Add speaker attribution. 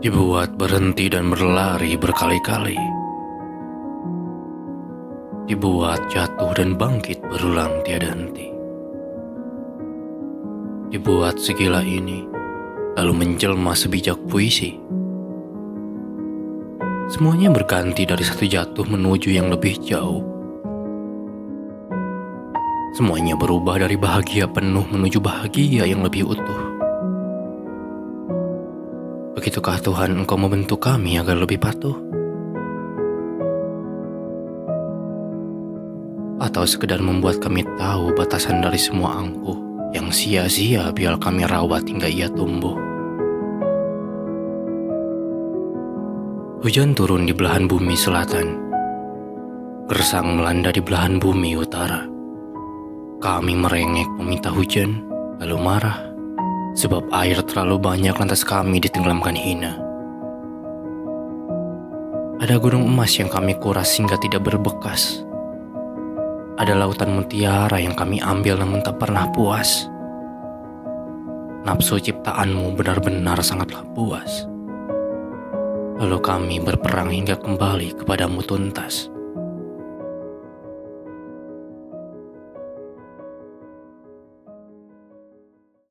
Speaker 1: Dibuat berhenti dan berlari berkali-kali. Dibuat jatuh dan bangkit berulang tiada henti. Dibuat segila ini, lalu menjelma sebijak puisi. Semuanya berganti dari satu jatuh menuju yang lebih jauh. Semuanya berubah dari bahagia penuh menuju bahagia yang lebih utuh. Begitukah Tuhan engkau membentuk kami agar lebih patuh? Atau sekedar membuat kami tahu batasan dari semua angkuh yang sia-sia biar kami rawat hingga ia tumbuh. Hujan turun di belahan bumi selatan. Gersang melanda di belahan bumi utara. Kami merengek meminta hujan, lalu marah sebab air terlalu banyak lantas kami ditenggelamkan hina. Ada gunung emas yang kami kuras hingga tidak berbekas. Ada lautan mutiara yang kami ambil namun tak pernah puas. Nafsu ciptaanmu benar-benar sangatlah puas. Lalu kami berperang hingga kembali kepadamu tuntas.